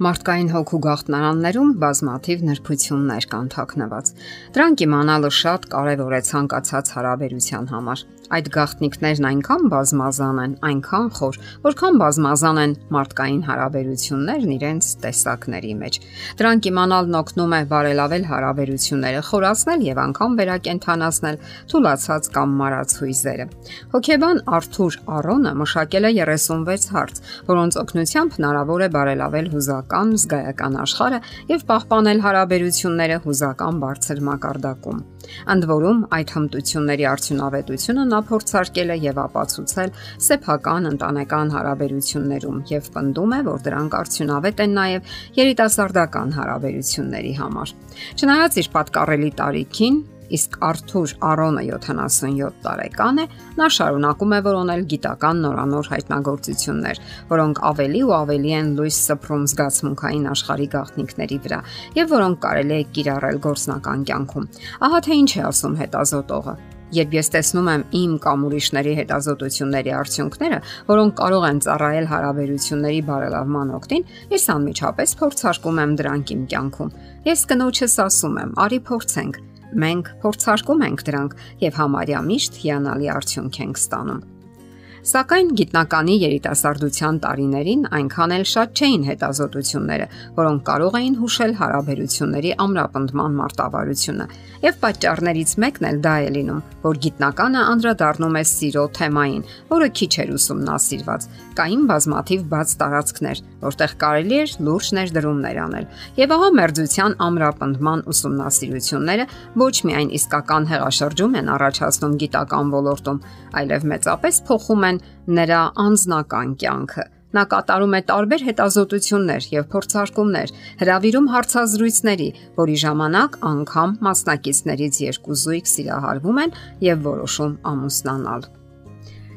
Մարդկային հոգու գաղտնարաններում բազմաթիվ նրբություններ կան թաքնված։ Դրանք իմանալը շատ կարևոր է ցանկացած հարաբերության համար։ Այդ գաղտնիքներն այնքան բազմազան են, այնքան խոր, որքան բազմազան են մարդկային հարաբերություններն իրենց տեսակների մեջ։ Դրանք իմանալն օգնում է բարելավել հարաբերությունները, խորացնել եւ անգամ վերակենդանացնել թուլացած կամ մարած հույզերը։ Հոգեբան Արթուր Արոնը մշակել է 36 հարց, որոնց օգնությամբ հնարավոր է բարելավել հուզական, զգայական աշխարհը եւ պահպանել հարաբերությունները հուզական բարձր մակարդակում։ Ընդ որում այդ հմտությունների արդյունավետությունը նա փորձարկել է եւ ապացուցել սեփական ընտանեկան հարաբերություններում եւ պնդում է, որ դրանք արդյունավետ են նաեւ երիտասարդական հարաբերությունների համար։ Չնայած իր պատկառելի տարիքին իսկ Արթուր Արոնը 77 տարեկան է, նա շարունակում է որոնել գիտական նորանոր հայտնագործություններ, որոնք ավելի ու ավելի են լույս սփռում զգացմունքային աշխարհի գաղտնիքների վրա եւ որոնք կարելի է կիրառել գործնական կյանքում։ Ահա թե ինչ է ասում հետազոտողը։ Երբ ես տեսնում եմ իմ կամ ուրիշների հետազոտությունների արդյունքները, որոնք կարող են ծառայել հարաբերությունների բարելավման օգտին, ես անմիջապես փորձարկում եմ դրանք իմ կյանքում։ Ես կնոջս ասում եմ՝ արի փորձենք Մենք փորձարկում ենք դրանք եւ համարյա միշտ հիանալի արդյունք ենք ստանում։ Սակայն գիտնականի երիտասարդության տարիներին այնքան էլ շատ չէին հետազոտությունները, որոնք կարող էին հուշել հարաբերությունների ամրապնդման մարտավարությունը, եւ պատճառներից մեկն էլ դա է լինում, որ գիտնականը անդրադառնում է սիրո թեմային, որը քիչ էր ուսումնասիրված։ Կային բազմաթիվ բաց տարածքներ, որտեղ կարելի էր լուրջ ներդրումներ անել։ Եվ ահա մերձության ամրապնդման ուսումնասիրությունները ոչ միայն իսկական հեղաշրջում են առաջացնում գիտական ոլորտում, այլև մեծապես փոխում են նրա անձնական կյանքը։ Նա կատարում է տարբեր հետազոտություններ եւ փորձարկումներ, հravirում հարցազրույցների, որի ժամանակ անգամ մասնակիցներից երկու զույգ սիրահարվում են եւ որոշում ամուսնանալ։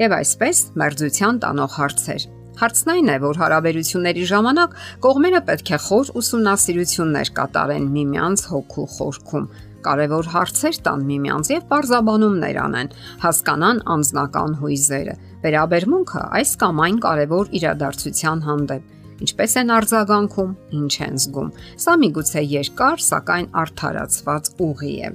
Եվ այսպես մերձության տանող հարցեր։ Հարցն այն է, որ հարաբերությունների ժամանակ կողմերը պետք է խոր ուսումնասիրություններ կատարեն միմյանց հոգու խորքում, կարևոր հարցեր տան միմյանց եւ բարձաբանումներ անեն, հասկանան անznական հույզերը, վերաբերմունքը այս կամ այն կարևոր իրադարձության հանդեպ ինչպես են արձագանքում, ինչ են զգում։ Սա միգուցե երկար, սակայն արդարացված ուղի է։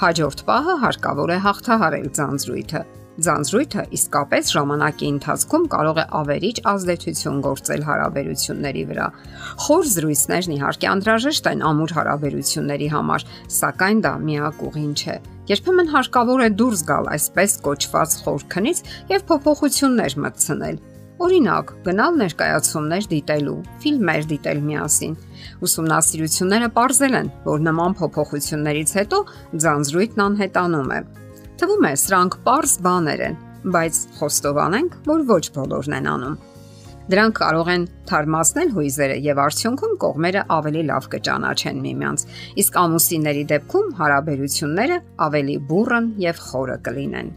Հաջորդ պահը հարկավոր է հաղթահարել ձանձրույթը, Ձանձրույթը իսկապես ժամանակի ընթացքում կարող է ավերիչ ազդեցություն գործել հարաբերությունների վրա։ Խոր զրույցներն իհարկե անհրաժեշտ են ամուր հարաբերությունների համար, սակայն դա միակ ուղին չէ։ Երբեմն հարկավոր է դուրս գալ այսպես կոչված խոր քնից եւ փոփոխություններ մտցնել։ Օրինակ, գնալ ներկայացումներ դիտելու, ֆիլմեր դիտել միասին։ Ուսումնասիրությունները ողրզել են, որ նման փոփոխություններից հետո ձանձրույթն անհետանում է։ Թվում է սրանք པարզ բաներ են, բայց խոստովանենք, որ ոչ բոլորն են անում։ Դրանք կարող են թարմացնել հույզերը եւ արդյունքում կողմերը ավելի լավ կճանաչեն միմյանց, իսկ ամուսինների դեպքում հարաբերությունները ավելի բուրըն եւ խորը կլինեն։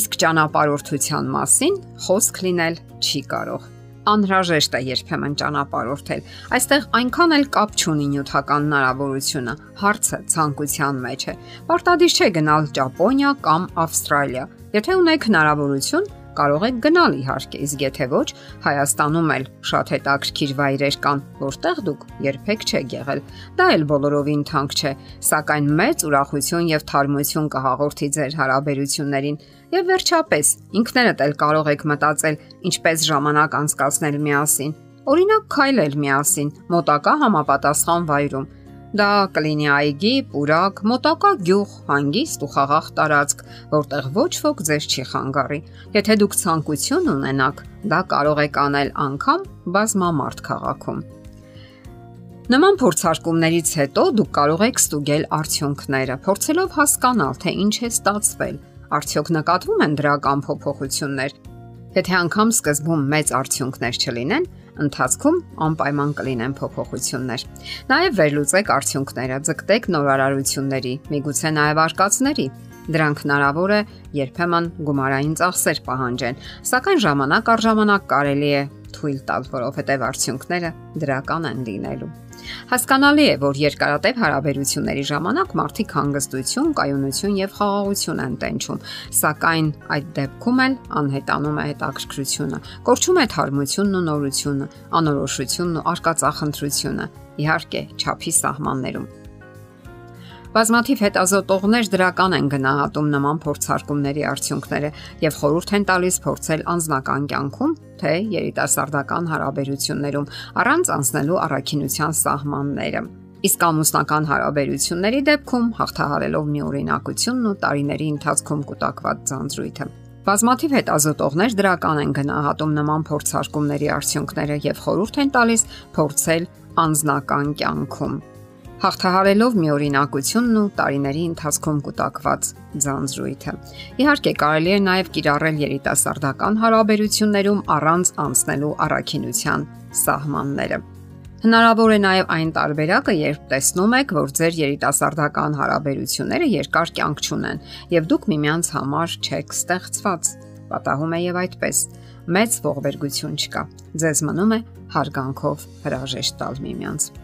Իսկ ճանապարհորդության մասին խոսք լինել չի կարող անհրաժեշտ է երբեմն ճանապարհորդել։ Այստեղ այնքան էլ կապ չունի նյութական հնարավորությունը, հարցը ցանկության մեջ է։ Պարտադիր չէ գնալ Ճապոնիա կամ Ավստրալիա։ Եթե ունեք հնարավորություն, կարող եք գնալ իհարկե, իսկ եթե ոչ, Հայաստանում էլ շատ հետաքրքիր վայրեր կան, որտեղ դուք երբեք չեք եղել։ Դա էլ բոլորովին թանկ չէ, սակայն մեծ ուրախություն եւ թարմություն կհաղորդի ձեր հարաբերություններին Եվ վերջապես, ինքներդ էլ կարող եք մտածել, ինչպես ժամանակ անցկացնել միասին։ Օրինակ, քայլել միասին մոտակա համապատասխան վայրում։ Դա կլինի այգի, պուրակ, մոտակա գյուղ, հանգիստ ու խաղաղ տարածք, որտեղ ոչ ոք ձեզ չի խանգարի։ Եթե դուք ցանկություն ունենաք, դա կարող եք անել անգամ բազմամարդ քաղաքում։ Նման փորձարկումներից հետո դուք կարող եք ստուգել արդյունքները, փորձելով հասկանալ, թե ինչ է ստացվել Արդյոք նկատվում են դրական փոփոխություններ։ Եթե անգամ սկզբում մեծ արդյունքներ չլինեն, ընթացքում անպայման կլինեն փոփոխություններ։ Նաև վերլուծեք արդյունքները, ձգտեք նորարարությունների, միգուցե նաև արկածների։ Դրանք հնարավոր է երբեմն գումարային ծախսեր պահանջեն, սակայն ժամանակ առ ժամանակ կարելի է թույլ տալ, որովհետև արդյունքները դրական են լինելու։ Հասկանալի է, որ երկարատև հարաբերությունների ժամանակ մարդիկ հանգստություն, կայունություն եւ խաղաղություն են տենչում, սակայն այդ դեպքում էլ անհետանում է հետաքրքրությունը, կորչում է թարմությունն ու նորությունը, անորոշությունն ու արկածախնդրությունը, իհարկե, ճափի սահմաններում։ Բազմաթիվ հետազոտողներ դրական են գնահատում նման փորձարկումների արդյունքները եւ խորհուրդ են տալիս փորձել անձնական կյանքում, թե երիտասարդական հարաբերություններում առանց անցնելու առաքինության սահմանները։ Իսկ ամուսնական հարաբերությունների դեպքում հաղթահարելով մի օրինակությունն ու տարիների ընթացքում կուտակված ձանձրույթը։ Բազմաթիվ հետազոտողներ դրական են գնահատում նման փորձարկումների արդյունքները եւ խորհուրդ են տալիս փորձել անձնական կյանքում հաղթահարելով մի օրինակությունն ու տարիների ընթացքում կուտակված ձանձրույթը։ Իհարկե կարելի է նաև կիրառել երիտասարդական հարաբերություններում առանց անցնելու առաքինության սահմանները։ Հնարավոր է նաև այն տարբերակը, երբ տեսնում եք, որ ձեր երիտասարդական հարաբերությունները երկար կյանք չունեն եւ դուք միմյանց համար չեք ստեղծված։ Պատահում է եւ այդպես։ Մեծ ողբերգություն չկա։ Ձեզ մնում է հարգանքով հրաժեշտ տալ միմյանց։